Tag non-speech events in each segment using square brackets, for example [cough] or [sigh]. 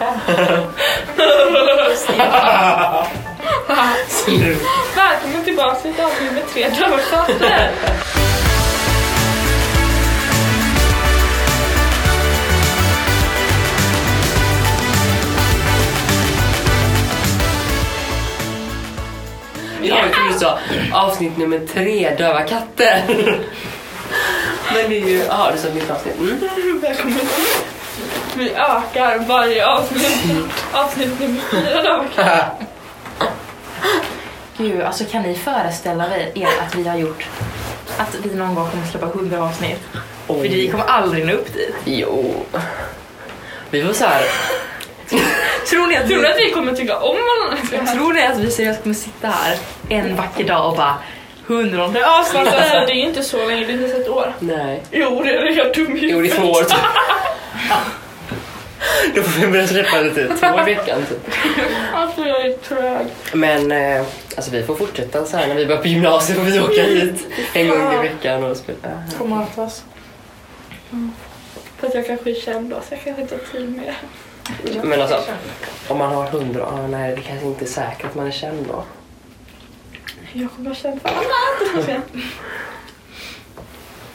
Välkommen tillbaka till ett avsnitt med tre döva katter. Jag trodde du sa avsnitt nummer tre, döva katter. Men det är ju, ja du sa mitt avsnitt. Mm. Välkommen till. Vi ökar varje avsnitt. Avsnitt nummer fyra katter. [laughs] Gud, alltså kan ni föreställa er att vi har gjort att vi någon gång kommer släppa 100 avsnitt? För vi kommer aldrig nå upp dit. Jo. Vi var så här. [laughs] Tror ni att Tror vi, du att vi kommer tycka om varandra? tror ni att vi seriöst kommer sitta här en vacker dag och bara 100 avsnitt? Alltså, det är ju inte så länge, det är inte ett år. Nej. Jo, det är det. Jag dum i Jo, det är två år typ. [laughs] [laughs] Då får vi börja släppa lite två i veckan typ. Alltså, jag är trög. Men eh, alltså vi får fortsätta så här när vi börjar på gymnasiet får vi åka hit en gång i veckan och spela. Får matas. För att jag kanske är känd då, så jag kanske inte har tid med det. Men alltså, om man har hundra, ah, nej det kanske inte är säkert att man är känd då. Jag kommer vara känd för annat. [laughs]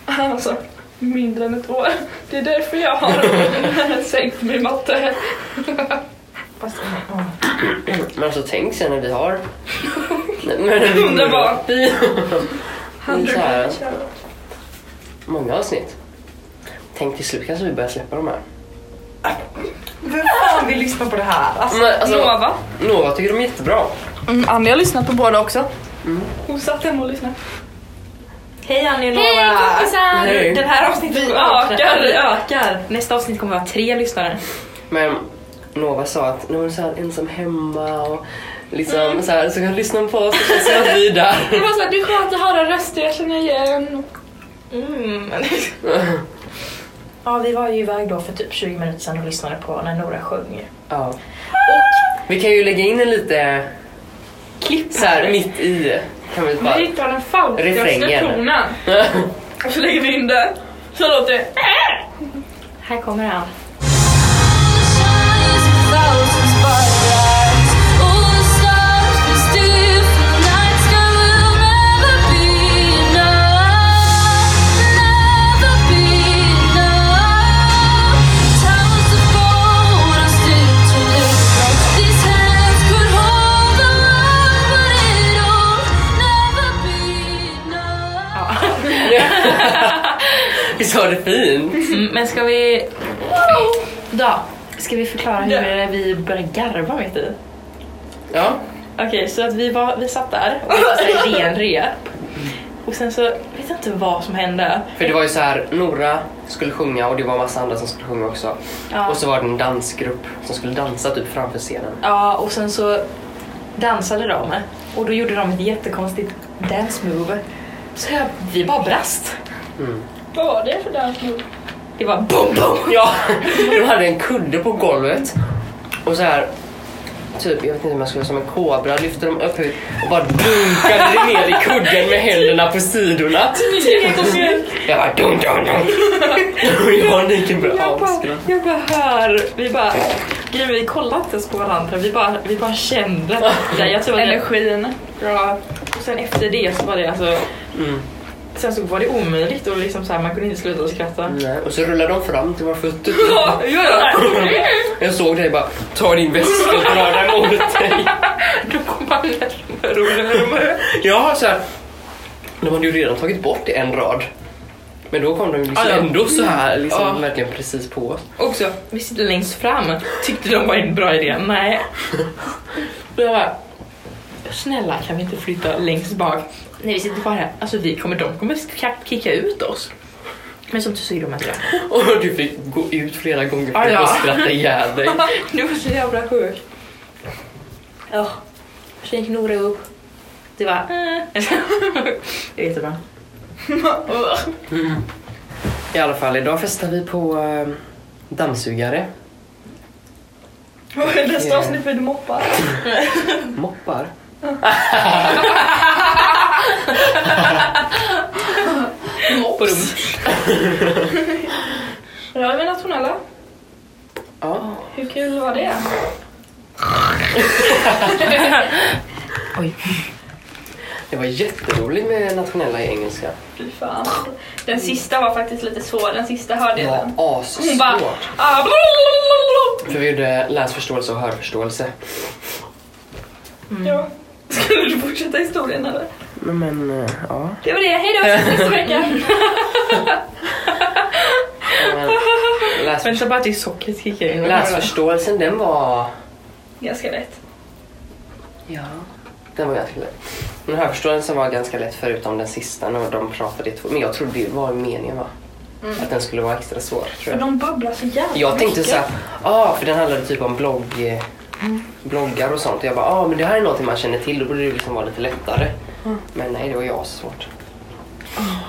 Alltså, mindre än ett år. Det är därför jag har sänkt min matte. Fast, ja. Men alltså tänk sen när vi har... Hundra barn. Vi här. Många avsnitt. Tänk till slut kanske vi börjar släppa de här. Vem fan vill lyssna på det här? Alltså, Men, alltså, Nova. Nova tycker de är jättebra. Mm, Annie har lyssnat på båda också. Hon satt hemma och lyssnade. Hej Annie och Nova! Hej kompisar! Hej. Den här avsnittet Vi ökar. Vi ökar! Nästa avsnitt kommer vara tre lyssnare. Men Nova sa att när hon är så här ensam hemma och liksom så, här, så kan lyssna på oss och känns som att vi är [laughs] där. Det var såhär, det är skönt att höra röster jag känner igen. Mm. [laughs] Ja, vi var ju iväg då för typ 20 minuter sedan och lyssnade på när Nora sjöng. Ja. Vi kan ju lägga in en lite Klipp så här mitt i. Kan vi Vi bara... hittar den falskaste tonen. Och så lägger vi in den. Så låter det... Här kommer han. [laughs] Visst var det fint? Mm, men ska vi... Då, ska vi förklara hur vi började garva mitt i? Ja. Okej, så att vi, var, vi satt där och det var så här [laughs] renrep. Och sen så vet jag inte vad som hände. För det var ju så här, Nora skulle sjunga och det var massa andra som skulle sjunga också. Ja. Och så var det en dansgrupp som skulle dansa typ framför scenen. Ja, och sen så dansade de och då gjorde de ett jättekonstigt dance move. Så jag, vi bara brast. Mm. Vad var det för dansmove? Det var boom boom. Ja, de hade en kudde på golvet och så här typ, jag vet inte om jag skulle som en kobra, lyfte dem upp hit och bara dunkade det ner i kudden med händerna på sidorna. Jag bara dun dun dun. Och jag och Niken började avskratta. jag bara hör, vi bara, grejen, vi kollade inte ens på varandra, vi bara, vi bara kände. Ja, jag tror att Energin. Ja, och sen efter det så var det alltså, Mm. sen så var det omöjligt och liksom så här, man kunde inte sluta skratta. Nej, Och så rullade de fram till våra fötter. [laughs] Ja, ja. [laughs] Jag såg dig bara, ta din väska och dra den mot dig. [laughs] Då kom man närmare. Ja, så här. De hade ju redan tagit bort en rad. Men då kom de liksom ja. ändå så här, liksom Ja. verkligen precis på oss. Också, vi sitter längst fram. Tyckte de var en bra idé? Nej. Jag bara, snälla kan vi inte flytta längst bak? Nej, vi sitter bara här. Alltså vi kommer, de kommer kicka ut oss. Men som tur så gjorde de inte det. [laughs] Och du fick gå ut flera gånger för ja. att skratta ihjäl dig. [laughs] Det var så jävla sjukt. Ja, sen gick Nora upp. Det var... eh. [laughs] det är jättebra. I alla fall, idag festar vi på eh, dammsugare. Nästa avsnitt blir det moppar? Moppar. Ja, vi är nationella. Ja. Hur kul var det? [laughs] Oj. Det var jätteroligt med nationella i engelska. Fy fan. Den sista var faktiskt lite svår. Den sista hörde Det var den. Hon bara... assvårt. Ah. För vi gjorde läsförståelse och hörförståelse. ja. [laughs] Skulle du fortsätta historien eller? Men, men eh, ja. Det var det. Hej då, ses nästa vecka. Läs, Vänta bara tills sockret kickar in. läsförståelsen den var... Ganska lätt. Ja. Den var ganska lätt. Men hörförståelsen var ganska lätt förutom den sista när de pratade i två. Men jag trodde det var meningen va? Att den skulle vara extra svår. Tror För jag. de babblar så jävla Jag tänkte mycket. såhär, ah, för den handlade typ om blogg, eh, bloggar och sånt. Och jag bara, ah, men det här är något man känner till, då borde det liksom vara lite lättare. Men nej, det var jag så svårt.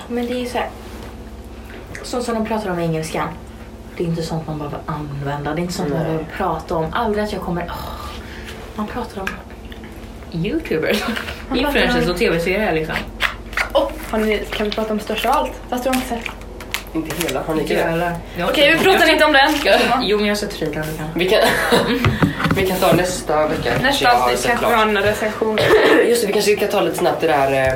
Men det är ju så här. Så som de pratar om i engelskan. Det är inte sånt man behöver använda. Det är inte sånt man Nej. behöver prata om. Aldrig att jag kommer... åh, man pratar om youtubers, influencers och tv-serier liksom. Oh, har ni, kan vi prata om största allt? Fast du har inte sett. Inte hela, har ni det? Jävlar. Okej, vi pratar inte om den. Jo, men jag har sett trailern. vi kan. [laughs] Vi kan, kan ta nästa vecka. Nästa avsnitt kanske vi har en recension. [laughs] Just det, vi kanske ska ta lite snabbt det där. eh,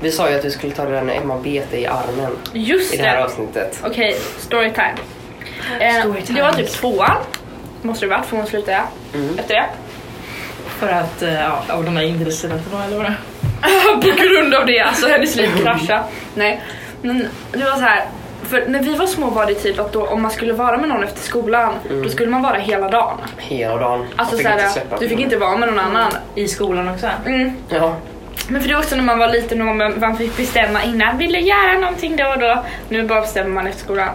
Vi sa ju att vi skulle ta det där när Emma bet i armen Just i det här det. avsnittet. Okej, storytime. Eh, Storytime. det var typ tvåan. Måste det varit, för hon slutade jag. Mm. Efter det. För att, eh, ja, av de här individuella eller vad det [laughs] På grund av det, alltså hennes liv kraschade. Nej, men det var så här. För när vi var små var det typ att då, om man skulle vara med någon efter skolan, då skulle man vara hela dagen. Hela dagen. Alltså Jag så fick inte här, släppa du fick inte vara med någon annan. I skolan också. Mm. Ja. Men för det var också när man var liten och man, man fick bestämma innan, vill du göra någonting då och då? Nu bara bestämmer man efter skolan.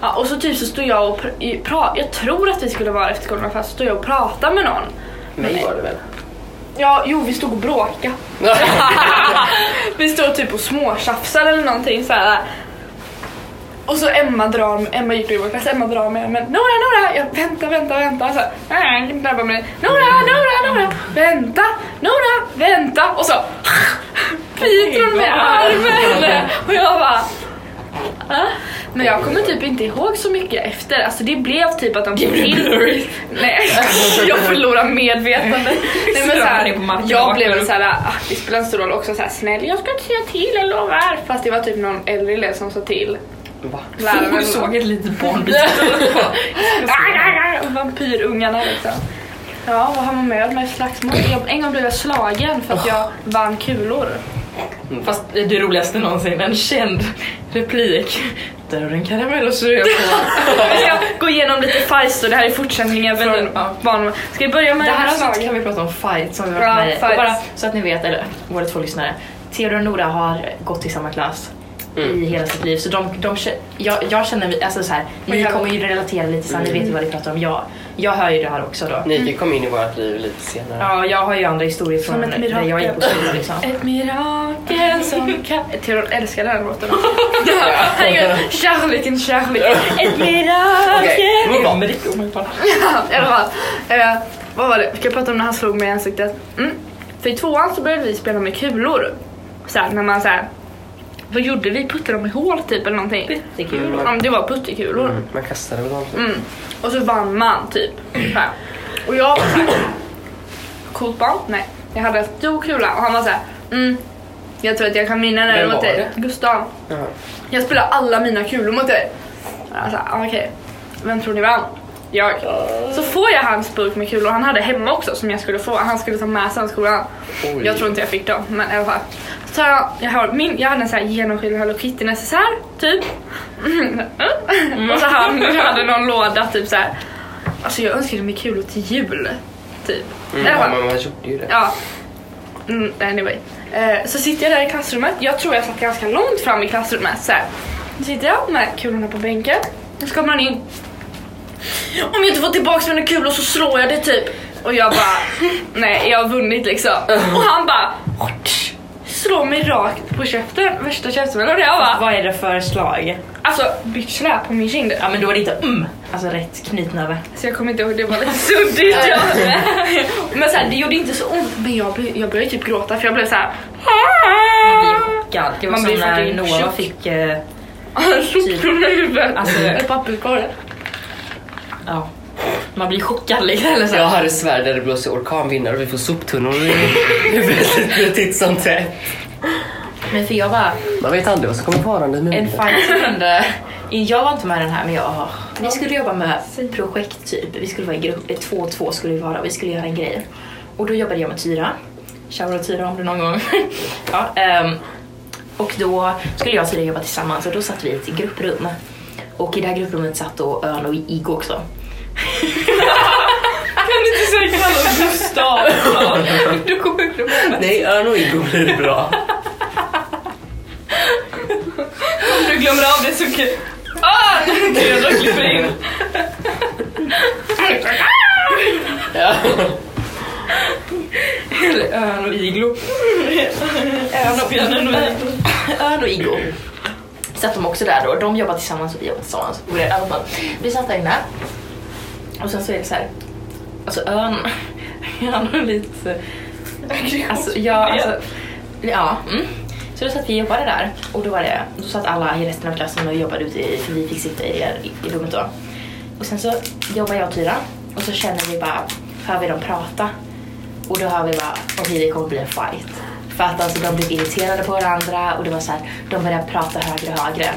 Ja, och så typ så stod jag och pr- pra- jag tror att vi skulle vara efter skolan fast stod jag och pratade med någon. Mig var det väl? Ja, jo vi stod och bråkade. [laughs] [laughs] vi stod typ och småtjafsade eller någonting så här. Och så Emma drar, Emma gick i vår klass, Emma drar med men Nora, Nora, jag vänta, vänta, vänta. Så, jag bara med, Nora, Nora, Nora, vänta, Nora, vänta. Och så [laughs] biter hon med armen. Och jag bara "Ah." men jag kommer typ inte ihåg så mycket efter. Alltså det blev typ att de tog till... Nej, jag förlorar medvetande. [laughs] Nej, men så här, jag blev upp. såhär, ah, det spelar inte stor roll också såhär snäll, jag ska inte säga till, jag lovar. Fast det var typ någon äldre elev som sa till. Va? Läraren Hon såg ett litet barn bita. [laughs] [laughs] Vampyrungarna liksom. Ja, vad har man med mig slagsmål? En gång blev jag slagen för att jag vann kulor. Fast det roligaste någonsin, en känd replik. Där har du en karamell och så jag på. [laughs] Jag ska gå igenom lite fights och det här är fortsättningen Men, från ja. barn. Ska vi börja med Det här avsnittet kan vi prata om fight som vi har Ja, varit med i. fights. Och Bara så att ni vet, eller våra två lyssnare. Theodor och Nora har gått i samma klass i hela sitt liv. Så de, de, jag, jag känner, alltså så här, ni jag- kommer ju relatera lite så här, ni vet ju vad ni pratar om. Jag, jag hör ju det här också då. Ni kom in i vårt liv lite senare. Ja, jag har ju andra historier från när jag gick på skolan liksom. Ett mirakel som [laughs] kan... Theodor älskar den här låten. [laughs] Kärleken, kärleken. [laughs] Ett mirakel. Okej, omöjligt. I alla fall. Eh, vad var det? Vi ska prata om när han slog mig i ansiktet. Mm. För i tvåan så började vi spela med kulor. Så här, när man så här, Vad gjorde vi? Puttade dem i hål typ eller någonting? Kul. Mm. Det var puttekulor. Mm, man kastade väl dem. Mm. Och så vann man typ. Så här. Och jag var såhär, coolt barn? Nej. Jag hade en stor kula och han var såhär, mm, jag tror att jag kan vinna den Vem mot dig. Gustav. Jaha. Jag spelar alla mina kulor mot dig. Jag ah, okej, vem tror ni vann? Jag. Så får jag hans burk med kulor, han hade hemma också som jag skulle få. Han skulle ta med sig den skolan. Oj. Jag tror inte jag fick dem, men i alla fall. Så tar jag, jag, har min, jag hade en sån här genomskinlig Hello Kitty necessär, typ. Och så han hade någon låda, typ så här. Alltså jag önskade mig kulor till jul, typ. Mm, ja, men man gjorde ju det. Ja. Mm, anyway. Eh, så sitter jag där i klassrummet. Jag tror jag satt ganska långt fram i klassrummet. Så här. Då sitter jag med kulorna på bänken. Och så kommer han in. Om jag inte får tillbaka mina kulor så slår jag det typ. Och jag bara, [laughs] nej jag har vunnit liksom. Och han bara, slår mig rakt på käften. Värsta käftsmällen. Och jag bara, Vad är det för slag? alltså bitch slä på min kind. Ja men då är det inte mm, alltså rätt knytnäve. Så jag kommer inte ihåg, det var lite suddigt. [laughs] Men så här, det gjorde inte så ont. Men jag, blev- jag började typ gråta för jag blev så här. Man blir chockad. Det var som när Noah chock. fick... Eh, [laughs] huvudet. Alltså- Ett papperskorg. ja. Man blir chockad liksom. Eller så. Jag har ett svärd där det blåser orkanvindar och vi får soptunnor i titt som tätt. Men för jag var Man vet aldrig vad som kommer farande en det. fight som hände. Jag var inte med den här men jag, vi skulle jobba med projekt typ. Vi skulle vara i grupp, två och två skulle vi vara vi skulle göra en grej. Och då jobbade jag med Tyra. Shoutout Tyra om du någon gång. [laughs] ja, ehm, och då skulle jag och Tyra jobba tillsammans och då satt vi i ett grupprum. Och i det här grupprummet satt då Örn och Igo också. Kan du inte säga kalla Gustav? Du kommer upp med Nej, Örn och Igor blir bra. Om du glömmer av det så kan... Ah! Theodor klipper in. Ja. Eller Örn och Iglo. Örn och, Björnen och Iglo. Örn och Iglo. Satt de också där då. De jobbar tillsammans och vi jobbar tillsammans. Och det- i alla fall. Vi satt där inne. Och sen så är det så här. Alltså Örn, han [laughs] har lite... Alltså, ja, alltså, ja. Mm. Så då satt vi och jobbade där och då var det, då satt alla i resten av klassen och jobbade ute i, för vi fick sitta i, i, rummet då. Och sen så jobbar jag och Tyra och så känner vi bara, hör vi dem prata och då hör vi bara, okej det kommer bli en fight. För att alltså de blev irriterade på varandra och det var så här, de började prata högre och högre.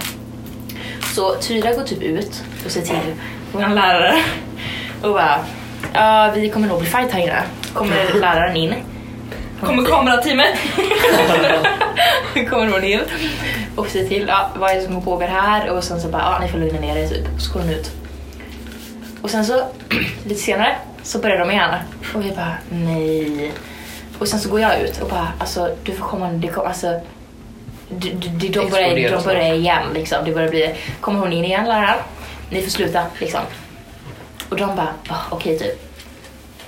Så Tyra går typ ut och säger till vår lärare och bara, ja vi kommer nog bli fight här inne. Kommer läraren in Kommer kamerateamet? [laughs] kommer hon in och säger till ja, vad är det som pågår här och sen så bara ja, ni får lugna ner er typ. Och så går hon ut. Och sen så [clears throat] lite senare så börjar de igen och vi bara nej. Och sen så går jag ut och bara alltså du får komma, det kommer alltså de, de, de, börjar, de börjar igen liksom. Det börjar bli, kommer hon in igen läraren? Ni får sluta liksom. Och de bara ah, okej typ.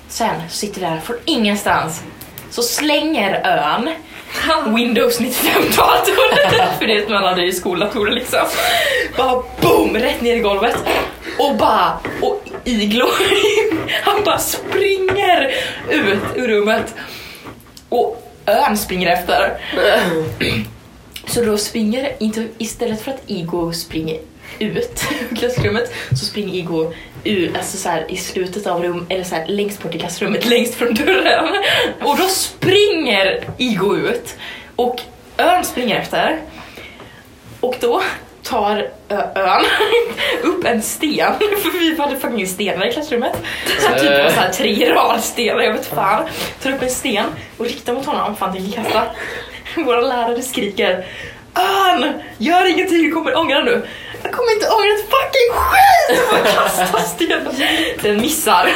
Sen sitter vi där från ingenstans så slänger ön [laughs] Windows 95-datorn, [laughs] för det man hade i skoldatorer liksom. Bara boom, rätt ner i golvet. Och bara, och Iglo, [laughs] han bara springer ut ur rummet. Och ön springer efter. Så då springer, inte, istället för att Igo springer ut ur klassrummet så springer Igo ur, alltså så här, i slutet av rummet eller så här, längst bort i klassrummet, [laughs] längst från dörren. Och då springer Igo ut och Örn springer efter. Och då tar ön Örn [laughs] upp en sten, [laughs] för vi hade fucking stenar i klassrummet. Så här, typ var så här tre rad stenar, jag vet fan. Tar upp en sten och riktar mot honom, fan tänker kasta. Våra lärare skriker Örn! Gör ingenting, du kommer ångra nu. Jag kommer inte ångra ett fucking skit! Och bara kastar stenen. Den missar.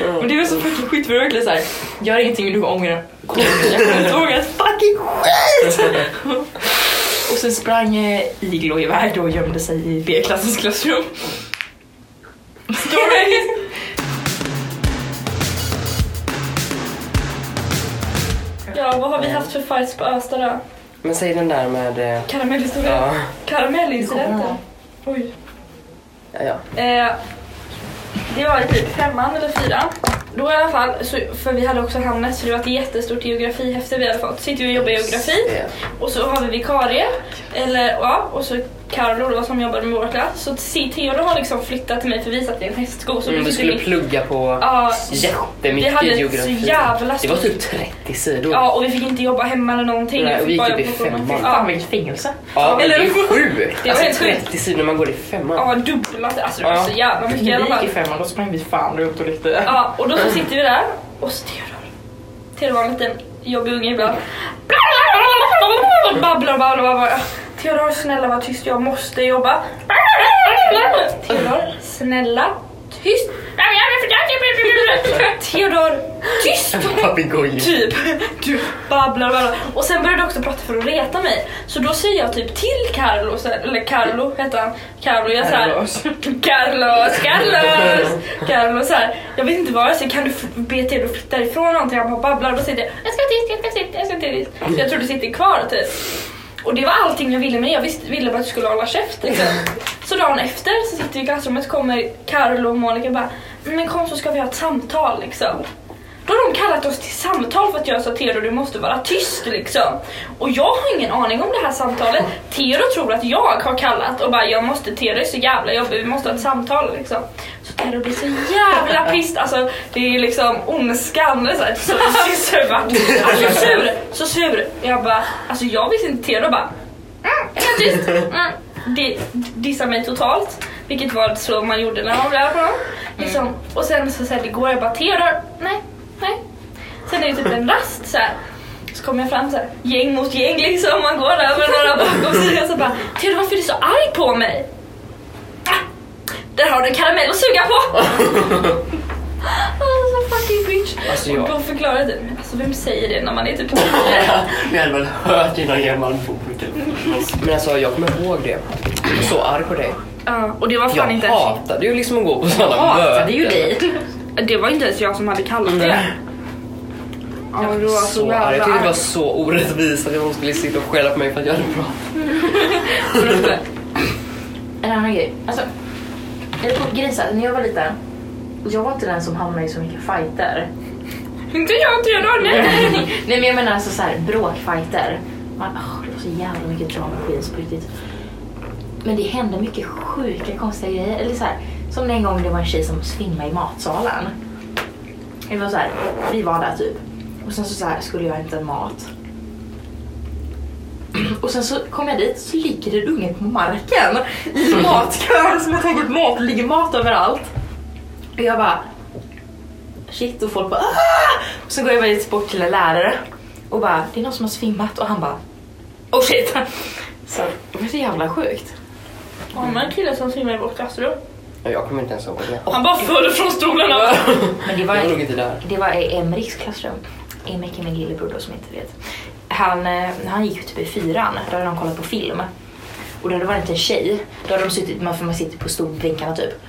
Men det var så fucking skit för verkligen såhär, gör ingenting, du kommer ångra. Jag kommer inte ångra ett fucking skit! Och sen sprang eh, Iglo iväg då och gömde sig i B-klassens klassrum. Story! Ja, vad har vi haft för fights på Östa då? Men säg den där med... eh, Karamellhistoria? Ja, Karamellincidenten? Oj. ja, ja. Eh, det var i typ femman eller fyran. Då i alla fall, så, för vi hade också Hannes, så det var ett jättestort geografihäfte vi hade fått. Sitter vi och jobbar i geografi och så har vi vikarie, eller ja, och så Carlo då som jobbade med vår klass. Så Theodor har liksom flyttat till mig för vi satt i en hästsko. Så Mm, vi du skulle i- plugga på Ja, jättemycket vi hade geografi. så jävla Det var typ 30 sidor. Ja, och vi fick inte jobba hemma eller någonting. Nej, Vi vi gick typ i femman. Fan vilket fängelse. Ja, Eller- det är sjukt! Alltså sjukt. 30 sidor när man går i femman. ja dubbla. Alltså det var Ja. så jävla mycket i alla vi fall. gick i femman då sprang vi fan runt och lekte. Ja, och då så sitter vi där och så Theodor. Theodor var en liten jobbig unge ibland. Babblar och babblar och babblar. Theodor, snälla var tyst, jag måste jobba. Theodor, snälla, tyst. Theodor, tyst! Papegoj. Typ. Du babblar och babblar. Och sen började du också prata för att reta mig. Så då säger jag typ till Carlo, eller Carlo heter han. Carlo, jag såhär. Carlos. Carlos, Carlos! [laughs] Carlos så här. Jag vet inte vad jag säger, kan du be att flytta ifrån någonting? Han bara babblar och då säger jag jag ska dit, jag ska dit, jag ska dit. Så jag tror du sitter kvar typ. Och det var allting jag ville med jag visste, ville bara att du skulle hålla käft. Liksom. [laughs] Så dagen efter så sitter vi i klassrummet kommer Carlo och Monica och bara men kom så ska vi ha ett samtal liksom. Då har de kallat oss till samtal för att jag sa Theodor du måste vara tyst liksom. Och jag har ingen aning om det här samtalet. Theodor tror att jag har kallat och bara jag måste, Theodor är så jävla jobbig, vi måste ha ett samtal liksom. Men Theodor blir så jävla pist. alltså det är liksom ondskan. Så, här, så, så, så, bara, alltså, sur, så sur. Jag bara, alltså jag visste inte Theodor bara, mm, helt tyst. Mm. Di- mig totalt, vilket var så man gjorde när man blev på honom. Liksom. Och sen så, säger det går jag bara, Theodor, nej, nej. Sen är det typ en rast så här. Så kommer jag fram så här, gäng mot gäng liksom, man går där med några bakom sig och så bara Theodor varför är du så arg på mig? Där har du en karamell att suga på! [laughs] oh, så fucking bitch. Alltså, och jag- då förklarade jag det, men alltså vem säger det när man är typ [laughs] Vi hade väl hört i någon gammal bok. Men alltså jag kommer ihåg det. Jag var så arg på dig. Ja, och det var fan Jag inte hatade ju liksom att gå på sådana Hatade ju dig. det var inte ens jag som hade kallat det. Ja, det var så Så arg. Jag tyckte det var så orättvist att hon skulle sitta och skälla på mig för att jag hade bra. [laughs] En annan grej. Alltså, jag grejen när jag var liten, jag var inte den som hamnade i så mycket fighter. Inte jag Theodor, [laughs] nej! Nej men jag menar alltså så här, bråkfighter. Man, åh, det var så jävla mycket drama queens på riktigt. Men det hände mycket sjuka konstiga grejer. Eller så här, som en gång det var en tjej som svimmade i matsalen. Det var så här, vi var där typ. Och sen så, så här, skulle jag hämta mat. Och sen så kom jag dit så ligger det en unge på marken i [laughs] matkön som har tagit mat. Det ligger mat överallt. Och jag bara shit och folk bara ah! Och så går jag dit bort till en lärare och bara det är någon som har svimmat och han bara oh shit. Så det var så jävla sjukt. Ja, men en kille som svimmade i vårt klassrum. Jag kommer inte ens ihåg det. Han bara föll från stolen. [laughs] Men det var, Jag nog inte där. det var i Emriks klassrum. Emrik är min lillebror då som inte vet. Han, eh, han gick ju typ i fyran, då hade de kollat på film. Och då hade det varit en tjej, då hade de suttit, man, man sitter på stolbänkarna typ.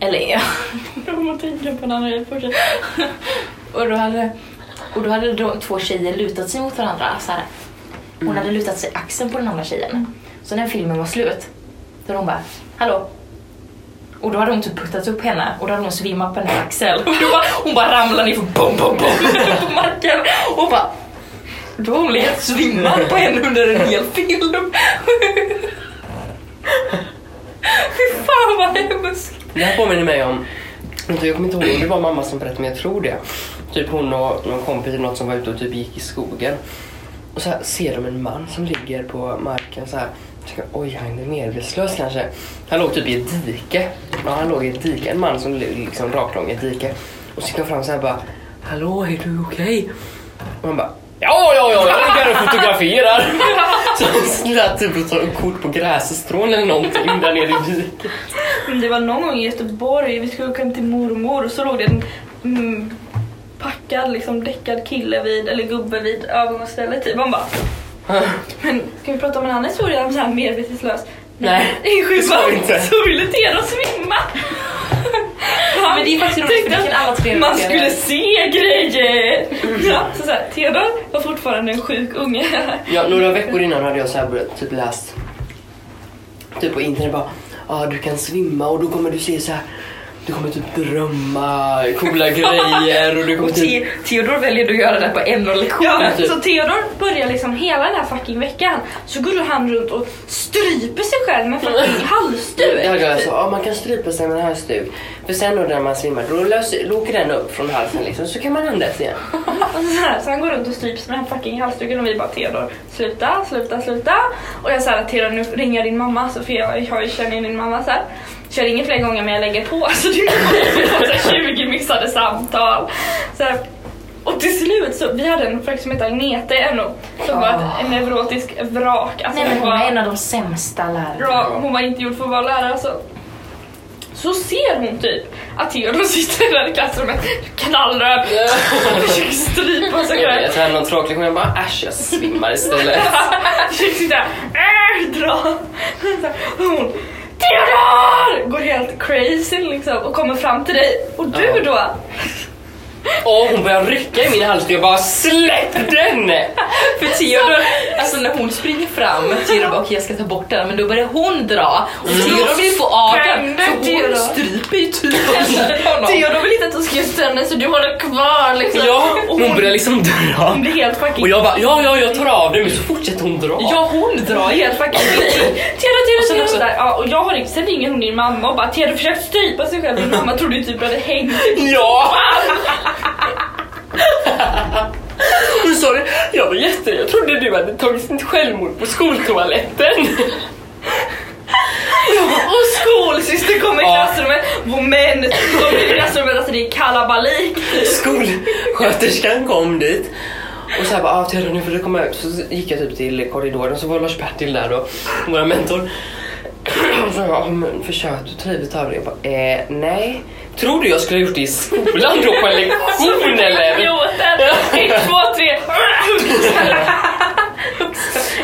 Eller ja. [laughs] Att tänka på en annan. [laughs] Och då hade, och då hade de två tjejer lutat sig mot varandra. Så här. Hon hade lutat sig axeln på den andra tjejen. Så när filmen var slut, då hon bara Hallå? Och då hade hon typ puttat upp henne och då hade hon svimmat på hennes axel. [laughs] Och då bara, hon bara ramlade ner för bom, bom, bom på marken. Och bara då har hon legat svimmad på henne under en hel film. Fy fan vad hemskt. Det här påminner mig om, jag kommer inte ihåg om det var mamma som berättade men jag tror det. Typ hon och någon kompis eller något som var ute och typ gick i skogen. Och så här ser de en man som ligger på marken så här. Tänker, Oj, han är medvetslös kanske. Han låg typ i ett dike. Ja, han låg i ett dike. En man som låg liksom raklång i ett dike. Och så gick de fram så här bara. Hallå, är du okej? Och han bara. Ja, ja, ja, jag ligger och fotograferar. [laughs] Så han slatt typ och tog kort på grässtrån eller någonting där nere i diket. Det var någon gång i Göteborg, vi skulle åka hem till mormor och så låg det en mm, packad, liksom däckad kille vid, eller gubbe vid övergångsstället typ. Man bara, [laughs] men ska vi prata om en annan historia om så här medvetslös? Nej, [laughs] det ska vi inte. så ville Theodor svimma. Men det är faktiskt roligt för det kan alla tre Man relatera. skulle se grejer! Ja, så så här, Theodor var fortfarande en sjuk unge. Ja, några veckor innan hade jag så här börjat typ läst typ på internet bara ah, du kan svimma och då kommer du se så här du kommer typ drömma coola grejer och du kommer Och typ... Te- Theodor väljer att göra det på en av Ja, lektionerna. typ. så Theodor börjar liksom hela den här fucking veckan så går han runt och stryper sig själv med fucking [laughs] halsduk. Hade jag ah, man kan strypa sig med en halsduk. För sen då när man svimmar då löser, åker den upp från halsen liksom så kan man andas igen. [laughs] Så, här, så han går runt och stryps med den här fucking halsduken och vi bara Theodor, sluta, sluta, sluta. Och jag sa Theodor nu ringer din mamma så för jag, jag känner din mamma så här. Så jag ringer flera gånger men jag lägger på [laughs] så det är så här 20 missade samtal. Så här, och till slut så, vi hade en fröken som hette Agneta i NO som var ett- en neurotisk vrak. Alltså, Nej men hon var- är en av de sämsta lärarna. Hon var inte gjord för att vara lärare alltså. Så ser hon typ att Theodor sitter där i klassrummet knallröd [laughs] och försöker strypa sig själv. Jag tar någon tråkig lektion jag bara äsch jag svimmar istället. [laughs] Försöker sitta äh, dra. Och Hon Theodor! Går helt crazy liksom och kommer fram till dig och du då? Och hon börjar rycka i min halsduk jag bara släpp den! För Theodor, alltså när hon springer fram, Theodor bara okej jag ska ta bort den, men då börjar hon dra och Theodor vill få av den så hon Theodor. stryper ju typ honom. Theodor vill inte benet och ska göra sönder så du håller kvar liksom. Ja, och hon börjar liksom dra. hon blir helt fucking Och jag bara, ja, ja, jag tar av det, men så fortsätter hon dra. Ja, hon drar helt fucking Och sen Teda, också- Teda. Där. Ja, och jag har sen ringer hon din mamma och bara Teda försökte strypa sig själv men mamma trodde ju typ att det hängt. Ja! Hon sa det, jag var jätte... Jag trodde du hade tagit sitt självmord på skoltoaletten. [laughs] Och skolsyster kommer i Ja. klassrummet, vår män kommer i klassrummet, alltså det är kalabalik. Skolsköterskan kom dit och så här bara, ah, Theodor nu får du komma ut. Så gick jag typ till korridoren så var Lars-Bertil där då, vår mentor. [clears throat] Och så bara, men försök du trivs av det? Jag bara, eh, nej. Tror du jag skulle ha gjort det i skolan då på en lektion [laughs] eller? Idioten! [laughs] Ett, två, tre. [laughs]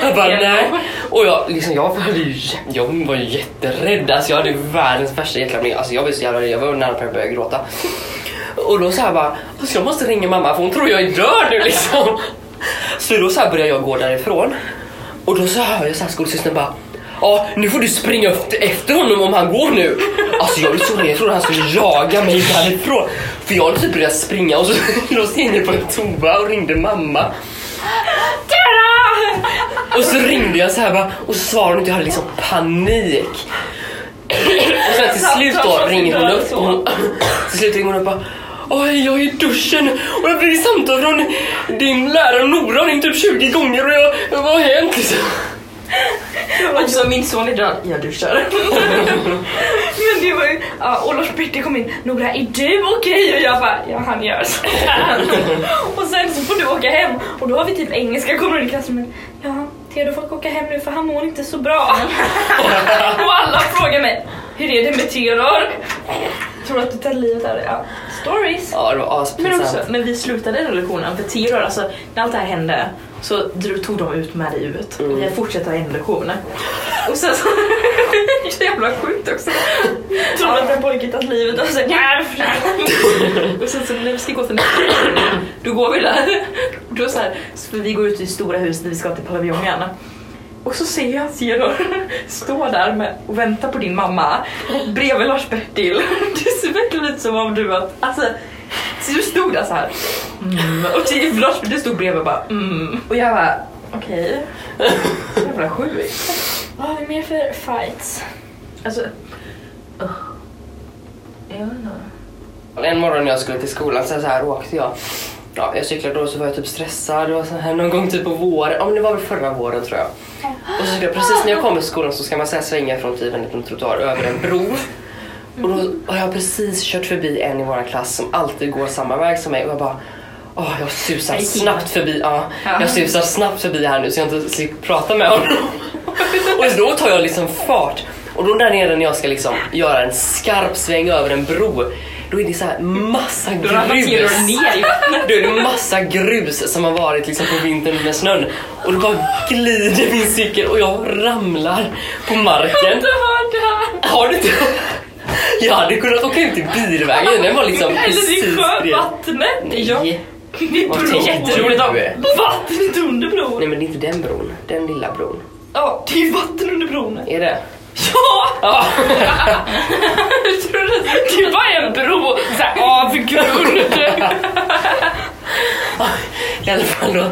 Jag bara nej. Och jag, liksom, jag, var ju, jag var ju jätterädd. Alltså, jag hade världens värsta hjärtklappning. Alltså, jag var så jävla. Jag var nära på att börja gråta. Och då så här bara, alltså, jag måste ringa mamma för hon tror jag är död nu liksom. Så då så här börjar jag gå därifrån. Och då så hör jag så här skolsystern bara Ja, nu får du springa efter, honom om han går nu. Alltså jag blev så rädd, jag trodde han skulle jaga mig därifrån. För jag hade typ börjat springa och så [laughs] låste jag in mig på en toa och ringde mamma. Och så ringde jag så här bara, och så svarade hon inte, jag hade liksom panik. Och sen till slut då ringer hon upp, och hon, till slut ringer hon upp och bara Oj, jag är i duschen och jag fick samtal från din lärare Nora, hon upp 20 gånger och jag, vad har hänt liksom? [laughs] Också min son är död. Jag duschar. [laughs] Men det var ju, ja, och Lars Bertil kom in, Nora är du okej? Och jag bara, ja han gör så här. [laughs] Och sen så får du åka hem och då har vi typ engelska kommer in i klassrummet. Ja, Theodor får åka hem nu för han mår inte så bra. och alla frågar mig, hur är det med Theodor? Tror att du tar livet av det? Ja, stories. Ja, det var Men aspinsamt. också, när vi slutade den lektionen, för år, alltså när allt det här hände så tog de ut mig ut och jag fortsatte ha en lektion. Och sen så, [laughs] så jävla sjukt också. Tror du att en pojke tagit livet av sig? Och sen så när vi ska gå till då går vi där. Då så här, så vi går ut i stora huset där vi ska till paviljongen. Och så ser jag Theodor [laughs] stå där med, och vänta på din mamma bredvid Lars-Bertil. [laughs] Det ser verkligen ut som om du att, alltså, så du stod där så här. Mm, och till Lars-Bertil stod bredvid och bara mm. Och jag bara, okej. Jävla sjukt. Vad har vi mer för fights? Alltså, uh. jag vet inte. En morgon när jag skulle till skolan så, så här åkte jag. Ja, jag cyklade då så var jag typ stressad. Var så här någon gång typ på våren. Ja, men det var väl förra våren tror jag. Och så cyklade jag precis när jag kommer till skolan så ska man så här svänga från typ en liten trottoar över en bro. Och då har jag precis kört förbi en i vår klass som alltid går samma väg som mig och jag bara Åh, jag susar snabbt förbi, Ja. jag susar snabbt förbi här nu så jag inte slipper prata med honom. [laughs] och då tar jag liksom fart och då där nere när jag ska liksom göra en skarp sväng över en bro då är det så här massa grus. i. Då är det massa grus som har varit liksom på vintern med snön och då bara glider min cykel och jag ramlar på marken. Du har det här! Har du inte? Jag hade kunnat åka ut i bilvägen, den var liksom Eller precis i bredvid. sjövattnet! Nej. Vid bron! tänker Jätteroligt du? om- Vattnet under bron! Nej men det är inte den bron, den lilla bron. Ja, det är vatten under bron. Är det? Ja! Ja. [laughs] Jag tror det, var en bro såhär avgrund. I alla fall då,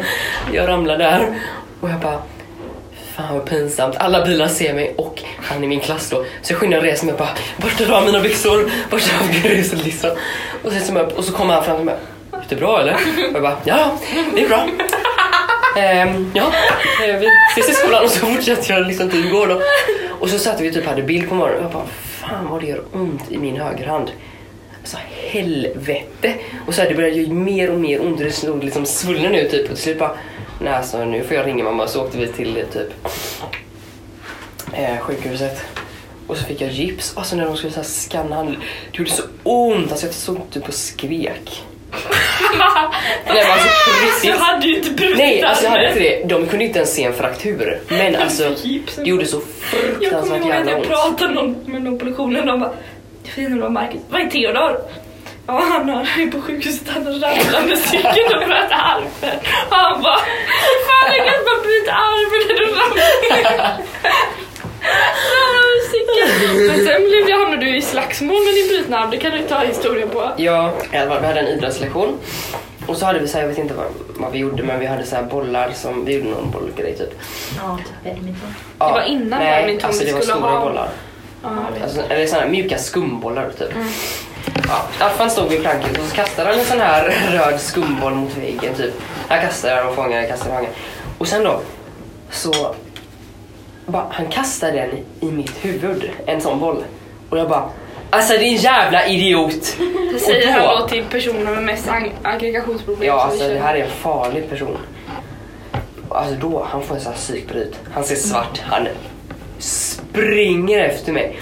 jag ramlar där och jag bara Fan vad pinsamt, alla bilar ser mig och han i min klass då. Så jag skyndar och reser mig och bara borstar av mina byxor, borstar av gruset liksom. Och, upp, och så kommer han fram till mig. Gick det bra eller? Och jag bara ja, det är bra. Ehm, ja, eh, vi ses i skolan och så fortsätter jag liksom till igår då. Och så satt vi typ hade bild på morgonen och jag bara fan vad det gör ont i min högerhand. Alltså helvete! Och så här, det började göra mer och mer ont och det slog liksom svullen ut typ och till slut bara nej alltså nu får jag ringa mamma så åkte vi till typ eh, sjukhuset. Och så fick jag gips alltså när de skulle så här skanna handen. Det gjorde så ont alltså jag stod typ och skrek nej men alltså på Du hade ju inte brutit Nej alltså jag hade inte det. De kunde inte ens se en fraktur. Men alltså det gjorde så Jag kommer fruktansvärt ihåg att jävla jag ont. pratade med någon, på lektionen och de bara Det fina var Marcus, vad är Theodor? Ja han är på sjukhuset, han ramlat med cykeln och bröt armen. Och han bara Fan jag kan bara bryta armen när du ramlar. Men sen blev jag, hamnade du i slagsmål med din brutna arm. Det kan du ta historien på. Ja, i alla fall, vi hade en idrottslektion. Och så hade vi så här, jag vet inte vad, vad vi gjorde, men vi hade så här bollar som, vi gjorde någon bollgrej typ. Ja, badminton. Ja, var innan nej, badminton alltså det var skulle stora ha- bollar. Ja, Alltså, eller sådana här mjuka skumbollar typ. Ja, Arfan stod vid planket och så kastade han en sån här röd skumboll mot väggen typ. Jag kastade den och fångade den, kastade fångade. Och sen då så bara, han kastade den i mitt huvud, en sån boll. Och jag bara Alltså din jävla idiot! Det säger Och han då- då till personer med mest ag- aggregationsproblem. Ja, alltså det här är en farlig person. Alltså då, han får en sån här psykbryt. Han ser svart, han springer efter mig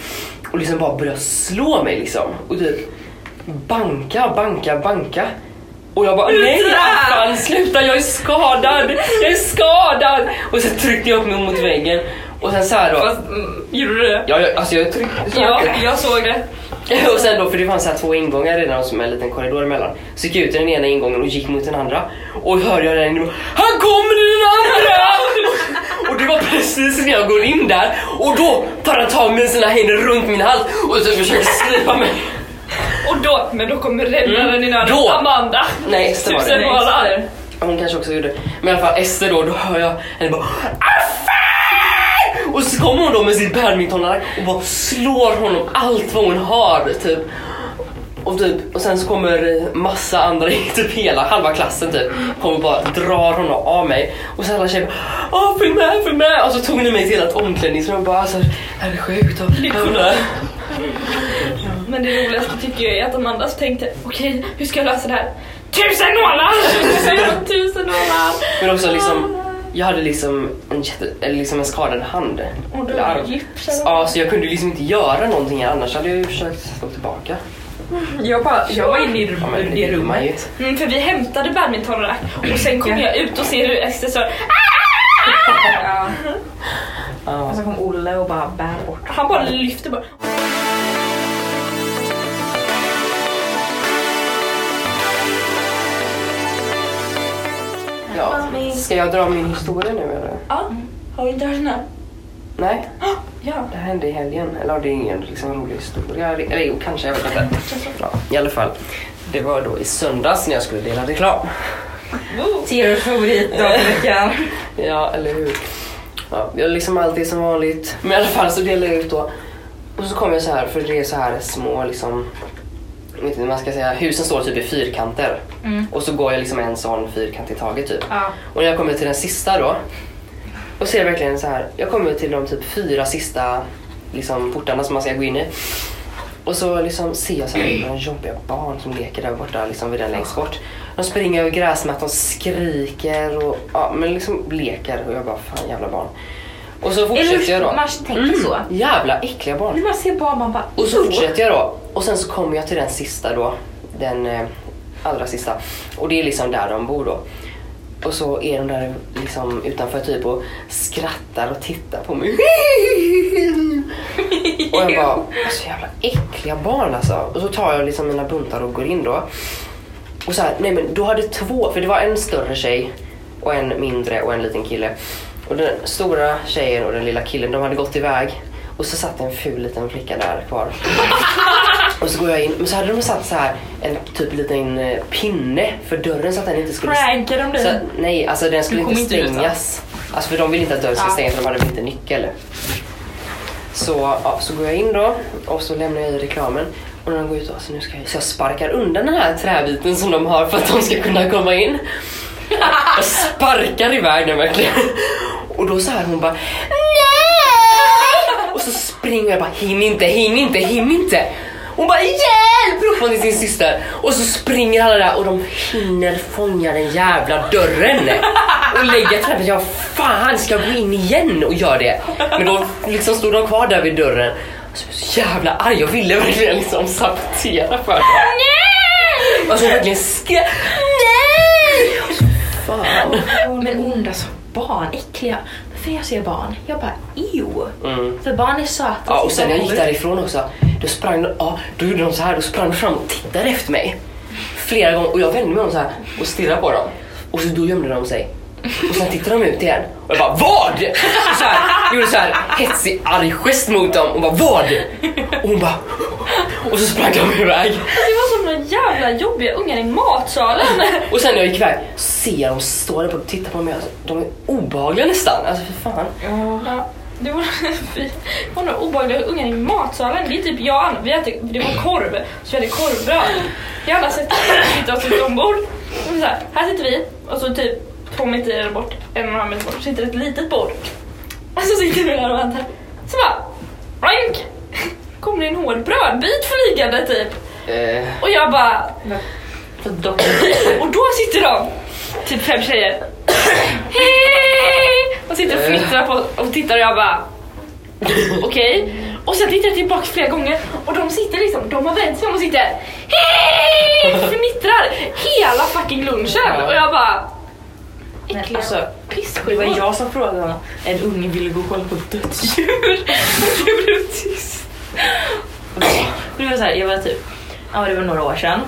och liksom bara börjar slå mig liksom. Och typ banka, banka, banka. Och jag bara nej fan sluta jag är skadad, jag är skadad! Och så tryckte jag upp mig mot väggen och sen så här då. Fast, mm, gjorde du det? Ja, jag, alltså jag tryckte så Ja, jag såg det. [laughs] Och sen då, för det fanns så här två ingångar redan som en liten korridor emellan. Så gick jag ut i den ena ingången och gick mot den andra. Och hörde jag den Han kommer i den andra! [laughs] och det var precis när jag går in där. Och då tar han tag med sina händer runt min hals och så försöker slipa mig. Och då, men då kommer räddaren Mm. i nöden. Amanda. Nej, Ester var det. bollar. Hon kanske också gjorde. Men i alla fall Ester då, då hör jag henne bara "Ah, Och så kommer hon då med sin badmintonare och bara slår honom allt vad hon har typ. Och, typ, och sen så kommer massa andra, typ hela halva klassen typ, kommer bara drar honom av mig. Och så alla tjejer bara Åh följ med, följ med! Och så tog ni mig till ett omklädningsrum och bara alltså, det här är sjukt. Och, Men det roligaste tycker jag är att Amanda tänkte, okej hur ska jag lösa det här? Tusen nålar! [laughs] Tusen nålar! Men också liksom, jag hade liksom en, jätte, liksom en skadad hand. Och du Eller har arm. gips eller Ja, så jag kunde liksom inte göra någonting annars hade jag ju försökt slå tillbaka. [laughs] Jag, bara, jag var inne i Ja, vill man ju. rummet. Mm, för vi hämtade badmintonarna och sen kom jag ut och ser hur Ester så [laughs] Ja. Ja. Och så kom Olle och bara bär bort. Han bara lyfter bara. Ja. Ska jag dra min historia nu eller? Ja, har vi inte hört den här? Nej, Ja. det hände i helgen. Eller det är ingen liksom, rolig historia. Eller jo, kanske, jag vet inte. Ja, I alla fall, det var då i söndags när jag skulle dela reklam. Tears favoritdag i veckan. [laughs] Ja, eller hur? Ja, jag liksom alltid som vanligt. Men i alla fall så delade jag ut då. Och så kom jag så här, för det är så här små liksom... Jag vet inte man ska säga. Husen står typ i fyrkanter. Mm. Och så går jag liksom en sån fyrkant i taget typ. Ja. Och när jag kommer till den sista då. Och ser jag verkligen så här. Jag kommer till de typ fyra sista liksom, portarna som man ska gå in i. Och så liksom ser jag så här några jobbiga barn som leker där borta, liksom vid den längst bort. De springer över gräsmattan, skriker och ja, men liksom leker och jag bara fan jävla barn. Och så fortsätter jag då. man tänker så. Jävla äckliga barn. När man ser barn man bara Och så fortsätter jag då. Och sen så kommer jag till den sista då. Den eh, allra sista. Och det är liksom där de bor då. Och så är de där liksom utanför typ och skrattar och tittar på mig. och jag bara, alltså jävla äckliga barn alltså. Och så tar jag liksom mina buntar och går in då. Och så här, nej men då hade två, för det var en större tjej och en mindre och en liten kille. Och den stora tjejen och den lilla killen, de hade gått iväg. Och så satt en ful liten flicka där kvar. [laughs] Och så går jag in, men så hade de satt så här en typ liten eh, pinne för dörren så att den inte skulle... Prankar de dig? Nej, alltså den skulle inte kommer inte stängas. Alltså för de vill inte att dörren ska Ja. stängas för de hade väl inte nyckel. Så, ja, så går jag in då och så lämnar jag i reklamen. Och när de går ut då, så nu ska jag, så jag sparkar undan den här träbiten som de har för att de ska kunna komma in. [laughs] Jag sparkar iväg den verkligen. Och då så här hon bara Nej! Och så springer jag bara hinn inte, hinn inte, hinn inte. Hon bara hjälp! ropar hon till sin syster. Och så springer alla där och de hinner fånga den jävla dörren. Och lägga trädet. Jag fan ska gå in igen och göra det. Men då liksom stod de kvar där vid dörren. Alltså, jag var så jävla arg. Jag ville verkligen liksom sabotera för dem. Nej! Alltså jag verkligen skrek nej! Fan. Men onda som barn, äckliga. För jag ser barn, jag bara ew. Mm. För barn är söta. Ja, och sen när jag gick därifrån också, då sprang ja, då gjorde de så här, då sprang de fram och tittade efter mig. Flera gånger och jag vände mig om så här och stirrade på dem. Och så då gömde de sig. Och sen tittade de ut igen och jag bara VAD? Och så här, gjorde så här hetsig arg gest mot dem och bara VAD? Och hon bara och så sprang de iväg. Det var som några jävla jobbiga ungar i matsalen. Och sen när jag gick iväg ser jag dem stå där och titta på mig. Alltså, de är obehagliga nästan. Alltså för fan. Ja, det var, var några obehagliga ungar i matsalen. Det är typ jag och vi äter, det var korv, så vi hade korvbröd. Jag alla sätter sitter oss ett ombord. Och så här, här sitter vi och så typ två meter bort, en och en halv meter bort, sitter ett litet bord. Och så sitter vi där och väntar. Så bara, rank! Kommer det en hård brödbit flygande typ. Eh, Och jag bara, och då sitter de, typ fem tjejer. Hej! Och sitter och fnittrar på och tittar och jag bara okej. Och sen tittar jag tillbaka flera gånger och de sitter liksom, de har vänt sig om och sitter hej! Fnittrar hela fucking lunchen och jag bara men äckliga alltså, det pissskivor. var jag som frågade om en unge ville gå och kolla på dödsdjur. Och [laughs] det blev tyst. Det var så här, jag var typ, ja det var några år sedan.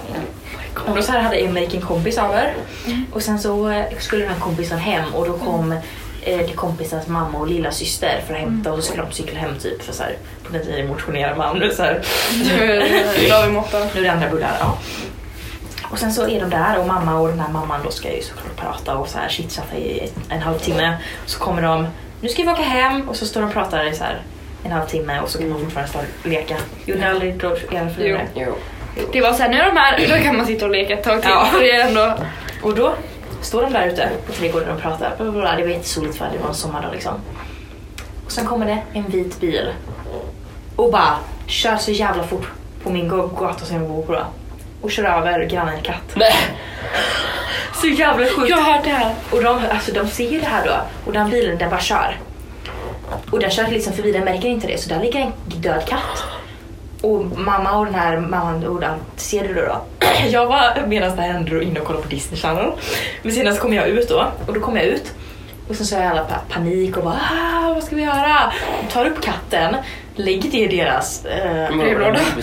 Och då så här hade Emerik en kompis över. Och sen så eh, skulle den här kompisen hem och då kom eh, det kompisens mamma och lilla syster för att hämta och så skulle de cykla hem typ för så här, på den tiden motionerar man. Så här, nu är det andra bullar. Ja. Och sen så är de där och mamma och den här mamman då ska ju såklart prata och så här chitchatta i en halvtimme. Så kommer de, nu ska vi åka hem och så står de och pratar i så här en halvtimme och så kan man fortfarande stå och leka. Gjorde ni aldrig då era föräldrar? jo. Det var såhär, nu är de här, då kan man sitta och leka ett tag till. Ja. För det är ändå, Och då står de där ute på trädgården och pratar. Bla, bla, bla. Det var jättesoligt för det var en sommardag liksom. Och sen kommer det en vit bil och bara kör så jävla fort på min gata som jag bor på då. Och kör över grannens katt. Nej. Så jävla sjukt. jag har hört det här. Och de, alltså, de ser ju det här då och den bilen den bara kör. Och den kör liksom förbi, den märker inte det så där ligger en död katt. Och mamma och den här mamman och den, ser du det då? [clears throat] Jag var medan det här hände då inne och kollade på Disney Channel. Men senare så kom jag ut då och då kom jag ut och sen så har alla pa- panik och bara ah, vad ska vi göra? De tar upp katten, lägger det i deras eh, var brevlåda. [laughs]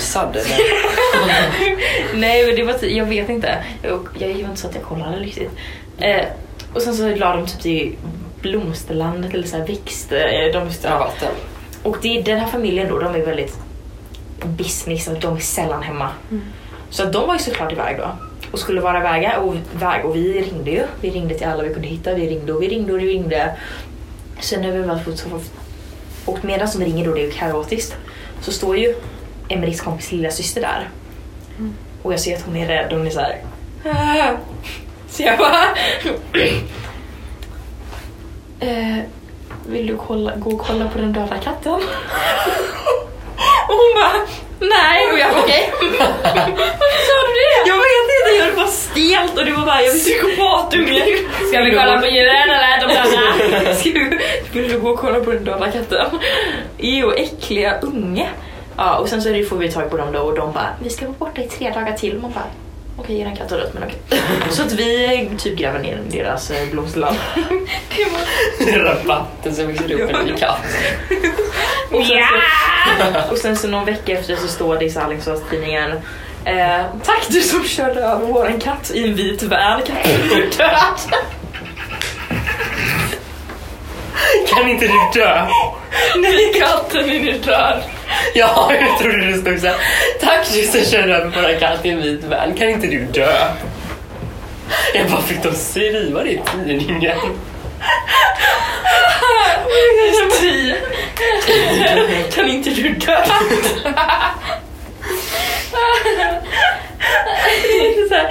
Nej men det var ty- jag vet inte. Jag, jag är ju inte så att jag kollade riktigt. Eh, och sen så la de typ till blomsterlandet eller så här växt. Eh, de, Ja, vatten. Och det, den här familjen då, de är väldigt business och de är sällan hemma. Så att de var ju såklart iväg då. Och skulle vara iväg och, väg, och vi ringde ju. Vi ringde till alla vi kunde hitta. Vi ringde och vi ringde och vi ringde. Sen när vi väl fått och medan de ringer då, det är ju kaotiskt, så står ju Emelies kompis lilla syster där. Och jag ser att hon är rädd och hon är såhär... "Ah." Äh. Så jag bara... eh, [clears throat] vill du kolla, gå och kolla på den döda katten? [laughs] och hon bara... Nej! Och jag okej. Varför [laughs] sa du det? Jag vet inte, jag var stelt och det var bara... Jag Psykopatunge! Ska vi kolla på djuren eller de döda? Ska du, vill du gå och kolla på den döda katten? Jo, äckliga unge. Ja, och sen så får vi tag på dem då och de bara, vi ska vara borta i tre dagar till. Man bara, okej, er katt har dött men okej. [laughs] Så att vi typ gräver ner deras eh, blomsterland. [laughs] Rabatten som växer upp en ny katt. Och sen, så, [laughs] och sen så någon vecka efter så står det i Alingsås-tidningen eh, Tack du som körde över våran katt i en vit van, katten är död. Kan inte du dö? Nej, katten är nu död. Ja, jag trodde det stod såhär. Som körde över våra katt i en vit van. Kan inte du dö? Jag bara, fick de skriva det i tidningen? Kan inte du dö? Det är så här,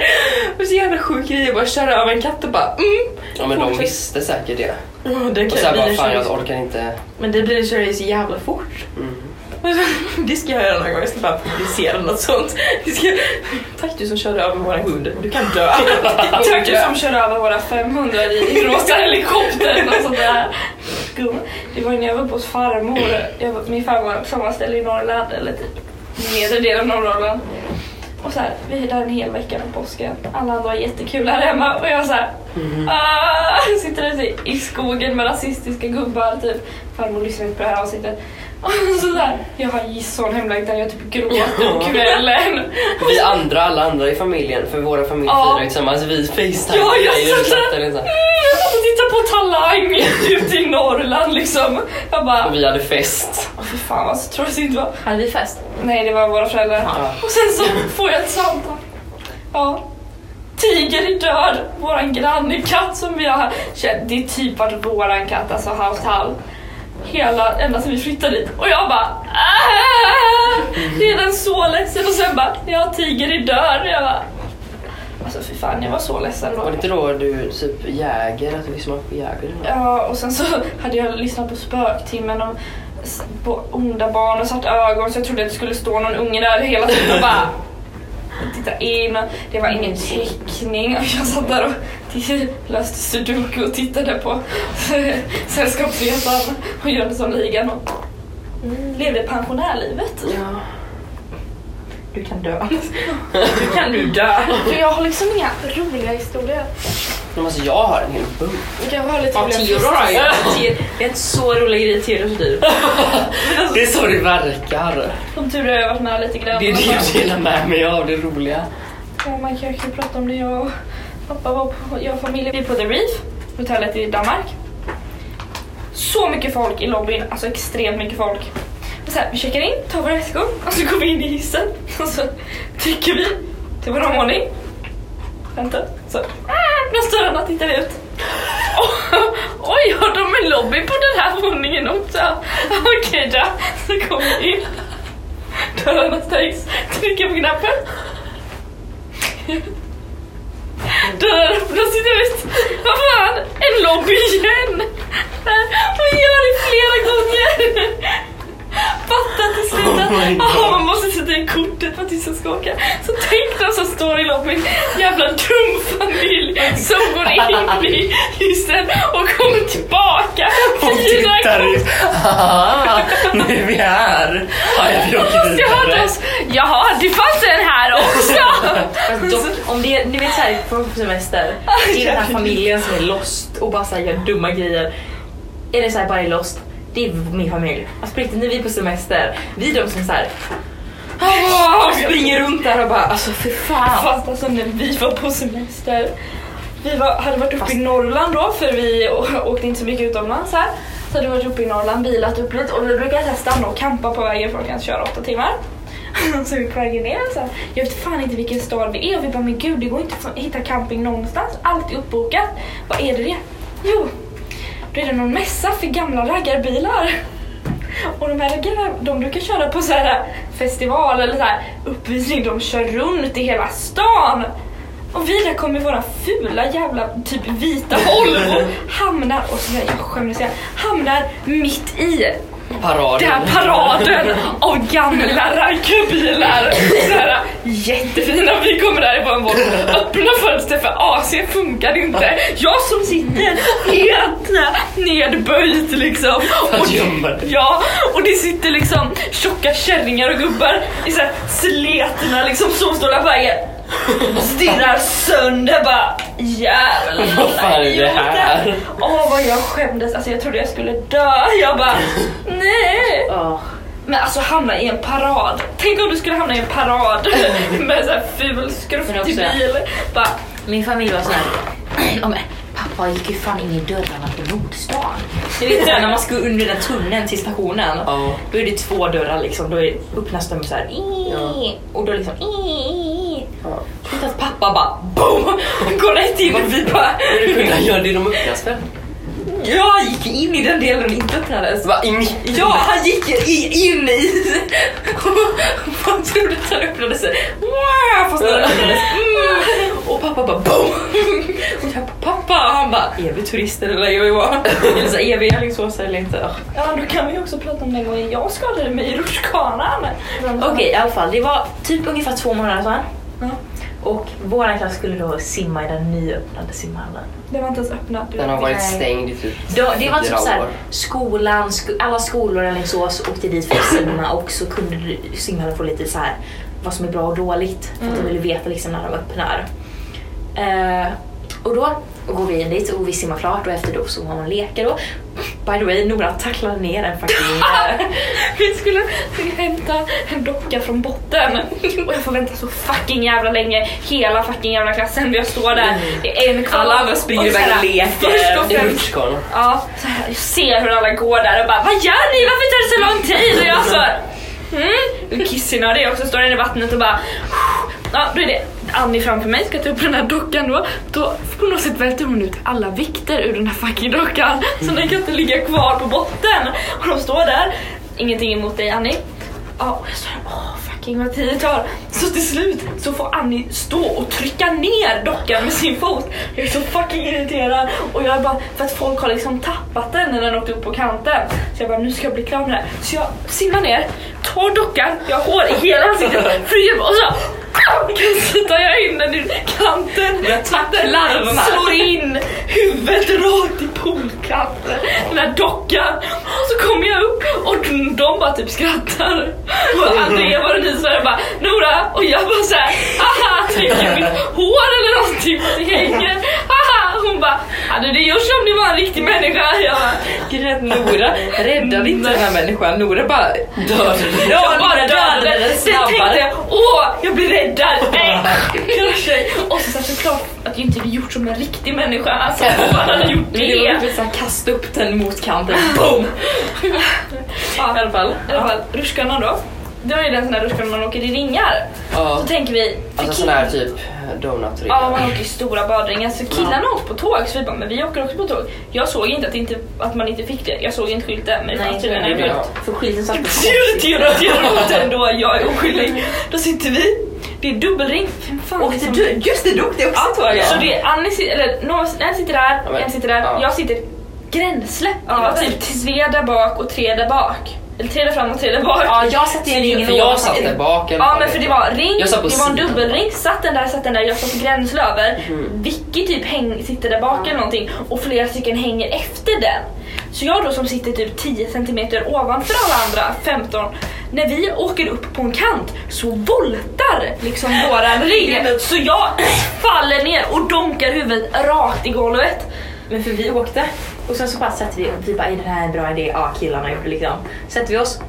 det är så jävla sjuk grej att bara köra över en katt och bara mm. Ja men de visste säkert det. Oh, det Och sen bara, fan jag orkar inte. Men det blir köra så jävla fort. Mm. [laughs] Det ska jag göra någon gång, jag ska bara publicera något sånt. Ska... Tack du som körde över våran hund, du kan dö. [laughs] Tack du som kör över våra 500 i [laughs] rosa sånt där. Gud, Det var ju när jag var uppe hos farmor. Jag, var- min farmor sommarställe i Norrland, eller typ nedre delen av Norrland. Och så här, vi är där en hel vecka med påsken. Alla andra har jättekul här hemma och jag så här, ah, sitter ute i skogen med rasistiska gubbar. Typ. Farmor lyssnar inte på det här avsnittet. [laughs] Och så där, jag har sån hemlängtan, jag typ gråter på kvällen. [laughs] Vi andra, alla andra i familjen, för våra familjer Ja. firar ju tillsammans, vi facetimar Ja, jag och satt där. här. Mm, och tittade på talang ute i Norrland liksom. Jag bara, Vi hade fest. åh fy fan vad så tråkigt det var. Hade vi fest? Nej, det var våra föräldrar. Ja. Och sen så får jag ett samtal. Ja. Tiger är död, våran grannekatt som vi har det är typ varit våran katt, alltså house tall. Hela, ända sedan vi flyttade dit. Och jag bara "Ah!" Redan så ledsen och sen bara, ja Tiger är död. Jag bara, alltså fy fan jag var så ledsen då. Var det inte då du typ jäger, att du liksom var på jäger? Ja, och sen så hade jag lyssnat på Spöktimmen på onda barn och satt ögon så jag trodde att det skulle stå någon unge där hela tiden och bara titta in. och Det var ingen teckning och jag satt där och löste sudoku och tittade på [laughs] Sällskapsresan och Jönssonligan och mm, levde pensionärlivet. Ja. Du kan dö. Du kan nu dö. För jag har liksom inga roliga historier. Men alltså jag har en hel bunt. Jag har lite roliga? Theo- Vi har inte så roliga grejer i Theodors liv. Det är så det verkar. Som tur är har jag varit med lite grann. Det är det jag delar med mig av, det roliga. Ja, man kan ju prata om det. Jag och pappa var på, jag och familjen, vi är på The Reef, hotellet i Danmark. Så mycket folk i lobbyn, alltså extremt mycket folk. Så här, vi checkar in, tar våra väskor [laughs] och så går vi in i hissen och så trycker vi till vår omvåning. Vänta, så ah, öppnas dörrarna tittar vi ut. Oj, har de en lobby på den här våningen också? [laughs] Okej då, så kommer vi in. Dörrarna stängs, trycker på knappen. Dörren öppnas inte ut, Vad fan, en lobby igen! Och gör det flera gånger! Fattar till slut Oh my att God. oh, man måste sätta in att hissen ska åka. Så tänk de som står i lobbyn, jävla dum familj som går in i hissen och kommer tillbaka Och tittar ut. Nu är vi här. Ja, jag åker jag vidare. Jaha, det fanns en här också! Dock, om det är, ni vet såhär på semester, [laughs] det är den här familjen som är lost och bara såhär gör dumma grejer. Är det såhär bara är lost, det är min familj. Alltså på riktigt, när vi är på semester, vi är de som såhär "Åh", springer runt där och bara alltså för fan. Fast alltså när vi var på semester. Vi var, hade varit uppe i Norrland då för vi åkte inte så mycket utomlands här. Så hade vi varit uppe i Norrland, bilat upp lite och vi brukar här stanna och campa på vägen för att kan köra åtta timmar. [laughs] Så vi på vägen ner så här. Jag vet fan inte vilken stad vi är och vi bara men gud det går inte att hitta camping någonstans. Allt är uppbokat. Vad är det det? Jo, då är det någon mässa för gamla raggarbilar. Och de här raggarna, de brukar köra på så här festival eller så här uppvisning. De kör runt i hela stan. Och vi där kommer våra fula jävla typ vita Volvo [laughs] hamnar, och så där, jag skämdes igen, hamnar mitt i Paraden. den här paraden av gamla raggarbilar. Så här, jättefina. Vi kommer därifrån och öppna fönster för AC funkar inte. Jag som sitter nedböjd liksom. Och-. Ja, och det sitter liksom tjocka kärringar och gubbar i så här sletna liksom solstolar på vägen. Stirrar sönder bara jävlar. Vad fan är det här? Åh vad jag skämdes, alltså jag trodde jag skulle dö. Jag bara nej. Men alltså hamna i en parad. Tänk om du skulle hamna i en parad [laughs] med sån här ful skruftig bil. Bara, Min familj var såhär, [clears throat] ja, men pappa gick ju fan in i dörrarna på Nordstan. Du vet såhär, när man ska under den tunneln till stationen, Ja. då är det två dörrar liksom, då öppnas de såhär Ja. och då liksom Ja. Att pappa bara BOOM! [laughs] Går rätt in och vi bara du kunde göra det de öppnas för. Jag gick in i den delen som inte öppnades. Va, i mitt? Ja, han gick i, in i... Man trodde att han öppnade sig. Wow, Fast den öppnades. Mm. Och pappa bara BOOM! Och jag bara pappa! Och han bara är vi turister eller är vi bara? Eller så är vi i Alingsås eller inte? ja då kan vi också prata om den gången jag skadade mig i rutschkanan. Okej i alla fall, det var typ ungefär två månader sedan. Ja, Och våran klass skulle då simma i den nyöppnade simhallen. det var inte ens öppnat. Den har varit stängd i typ Då, det var typ såhär, skolan, sk- alla skolor i Alingsås åkte dit för att simma och så kunde simhallen få lite så här vad som är bra och dåligt för att de ville veta liksom när de öppnar. Eh, och då går vi in dit och vi simmar klart och efter då så har man leka då. By the way, Nora tacklade ner en fucking... [laughs] Vi skulle hämta en docka från botten [laughs] och jag får vänta så fucking jävla länge. Hela fucking jävla klassen. Jag står där, det är en kvar. Alla andra springer iväg och leker. I rutschkanan. Ja, så här, jag ser hur alla går där och bara Vad gör ni? Varför tar det så lång tid? Och jag så mm, kissnödig också, står där i vattnet och bara Ja, då är det Annie framför mig, ska ta upp den här dockan då. Då på något sätt välter hon ut alla vikter ur den här fucking dockan. Så den kan inte ligga kvar på botten. Och de står där, ingenting emot dig Annie. Ja, och jag står där, åh fucking vad tid det tar. Så till slut så får Annie stå och trycka ner dockan med sin fot. Jag är så fucking irriterad. Och jag är bara, för att folk har liksom tappat den när den åkte upp på kanten. Så jag bara, nu ska jag bli klar med det här. Så jag simmar ner, tar dockan, jag har hår i hela ansiktet, flyger och så kastar jag in den i kanten. Jag tacklar den. Slår in huvudet rakt i poolkanten. Den här dockan. Och så kommer jag upp och de, bara typ skrattar. Och Andrea var den i Sverige bara Nora och jag bara såhär haha tänker mitt hår eller någonting det hänger. Haha hon bara hade det gjort som du var en riktig människa. Jag bara Nora räddade inte den här människan. Nora bara dödade jag bara dödade den. den Sen snabbare. jag åh jag blir räddad. Nej. [laughs] Och så såklart att jag inte hade gjort som en riktig människa. Alltså om man hade gjort Men det var det. typ såhär kasta upp den mot kanten, boom! Ja, I alla fall. I alla fall, rutschkanan då. Det var ju den sån där rutschkanan man åker i ringar. Ja. Så tänker vi, Alltså sån här typ donut Ja, man åker i stora badringar. Så killarna åker på tåg, så vi bara, men vi åker också på tåg. Jag såg inte att, inte att man inte fick det. Jag såg inte skylten, men det fanns tydligen en det skylt. Ja. För skylten satt på [laughs] ändå, jag är oskyldig. [laughs] Då sitter vi, det är dubbelring. Vem fan Åkte liksom- du? Just det, du åkte också Ja, tåget! så det är Annie eller någon, en sitter där, Ja, men- en sitter där, ja. jag sitter gränsle. Ja, det typ tre där bak och tre där bak. Eller där fram och tre där bak. Ja, jag satt i en ring För jag satt där bak Ja men för det var ring, det var en dubbelring, satt den där, satt den där, jag satt gränsle över. Mhm. Vicky typ häng, sitter där bak eller någonting och flera stycken hänger efter den. Så jag då som sitter typ 10 centimeter ovanför alla andra, 15, när vi åker upp på en kant så voltar liksom våran [laughs] ring. Så jag [clears throat] faller ner och donkar huvudet rakt i golvet. Men för vi åkte och sen så bara sätter vi vi bara är det här en bra idé? Ja killarna gjorde det liksom. Sätter vi oss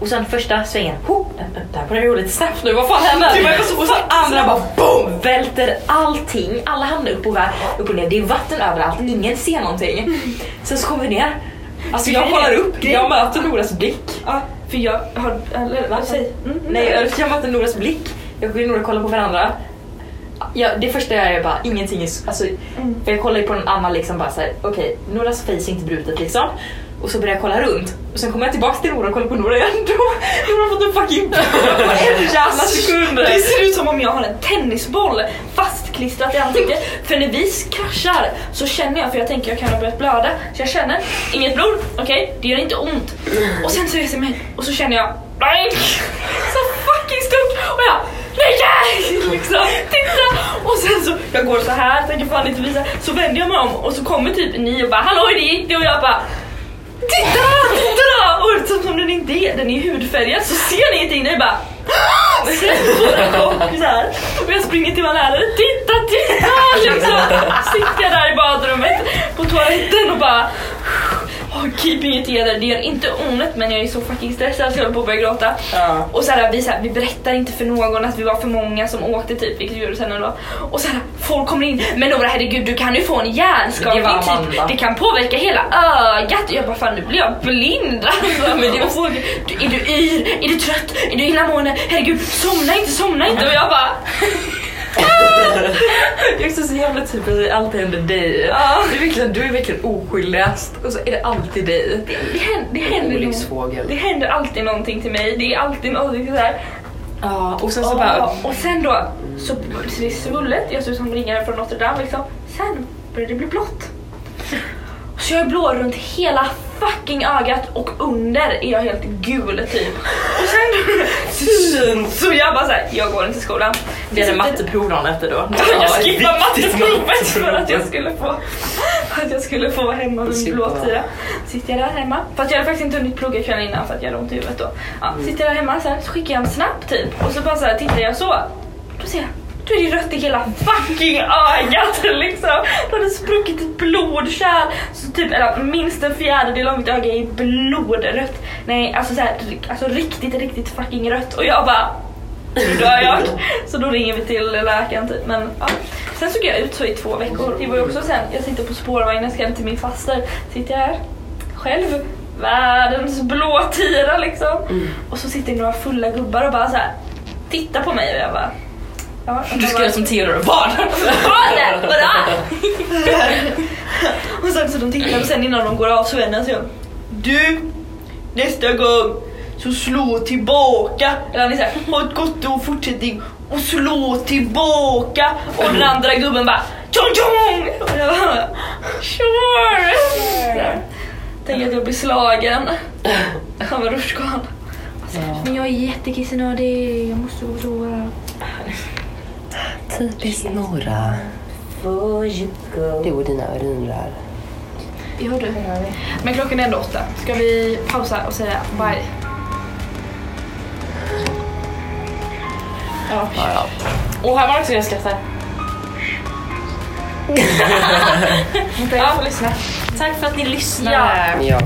och sen första svängen, ho, där det gå lite snabbt nu, vad fan händer? och sen andra bara boom, välter allting, alla hamnar upp och, vär, upp och ner, det är vatten överallt, ingen ser någonting. [laughs] Sen så kommer vi ner, alltså jag kollar upp, jag möter Noras blick. Ja, för jag har... Eller, Va? säg. Mm, Nej, jag möter Noras blick, jag och Nora kollar på varandra. Ja, det första jag gör är bara ingenting är, alltså, för jag kollar ju på någon annan liksom bara såhär, okej, Noras face är inte brutet liksom. Och så börjar jag kolla runt och sen kommer jag tillbaks till Nora och kollar på Nora igen. Då [laughs] Nora har fått en fucking [laughs] på en jävla sekund. Det ser ut som om jag har en tennisboll fastklistrad i ansiktet. För när vi kraschar så känner jag, för jag tänker jag kan ha börjat blöda. Så jag känner, inget blod, okej, det gör inte ont. Och sen så reser jag mig och så känner jag, nej! [laughs] Så fucking stort! Och jag! Liksom, titta! Och sen så, jag går så här, tänker fan inte visa. Så vänder jag mig om och så kommer typ ni och bara, hallå är det det? Och jag bara, Titta! Titta! då! Och som, som den inte är, den är hudfärgad så ser ni ingenting. Ni bara ah, så. Och jag springer till min lärare. Titta, titta! Liksom. Sitter jag där i badrummet på toaletten och bara oh, Keeping it together. Det gör inte ont men jag är så fucking stressad så jag håller på att börja gråta. Ja. Och så här, vi, så här, vi berättar inte för någon att vi var för många som åkte typ, vilket vi gjorde sen då. Och så här, folk kommer in, men Nora herregud du kan ju få en hjärnskakning typ. Det kan påverka hela ögat. Jag bara fan nu blir jag blind. Alltså, [laughs] Men det var- du, är du yr? Är du trött? Är du illamående? Herregud somna inte, somna inte. Och jag bara Jag är också så jävla typ att det alltid händer dig. Ja. Det är verkligen, du är verkligen oskyldigast och så är det alltid dig. det händer, det händer, Olycksfågel. det händer alltid någonting till mig. Det är alltid någonting sådär. Ja, och sen så bara... och sen då så så det är svullet, jag ser ut som ringare från Notre Dame liksom. Sen börjar det bli blått. Så jag är blå runt hela fucking ögat och under är jag helt gul typ. Och sen så jag bara såhär, jag går inte till skolan. Hade Jag sitter- matteprov dagen efter då. jag skippade matteprovet matteprov. för att jag skulle få att jag skulle få vara hemma med min blåtira. Sitter jag där hemma, fast jag hade faktiskt inte hunnit plugga kvällen innan för att jag hade ont i huvudet då. Ja, Sitter jag där hemma här, så skickar jag en snap typ och så bara så här, tittar jag så. Då ser jag då är det rött i hela fucking ögat [laughs] liksom. Då har det spruckit ett blodkärl. Så typ, eller minst en fjärdedel av mitt öga är blodrött. Nej, alltså så här, alltså riktigt, riktigt fucking rött. Och jag bara, nu dör jag. [laughs] Så då ringer vi till läkaren typ. Men ja. Sen såg jag ut så i två veckor. Det var ju också sen, jag sitter på spårvagnen, ska hem till min faster. Sitter jag här, själv. Världens blåtira liksom. Och så sitter några fulla gubbar och bara så här tittar på mig och jag bara... Ja, Du ska göra som Theodor. Vad? Vad? Vadå? [laughs] och sen så de tittar och sen innan de går av så vänder sig om. Du, nästa gång så slå tillbaka. Eller han är såhär, ha ett gott och fortsättning och slå tillbaka. Och den andra gubben bara tjong tjong. Och jag bara sure. Tänk att jag blir slagen av en rutschkan. Men jag är jättekissnödig, jag måste gå på toa. Typiskt Nora. Du och dina urinrör. Gör du? Men klockan är ändå åtta. Ska vi pausa och säga bye? Ja. Ja, ja. Och här var också [laughs] jag lyssna. Tack för att ni lyssnade. Ja. ja.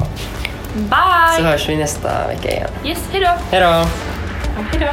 Så Bye! hörs vi nästa vecka igen. Yes, hejdå! Hej då! Ja, hejdå.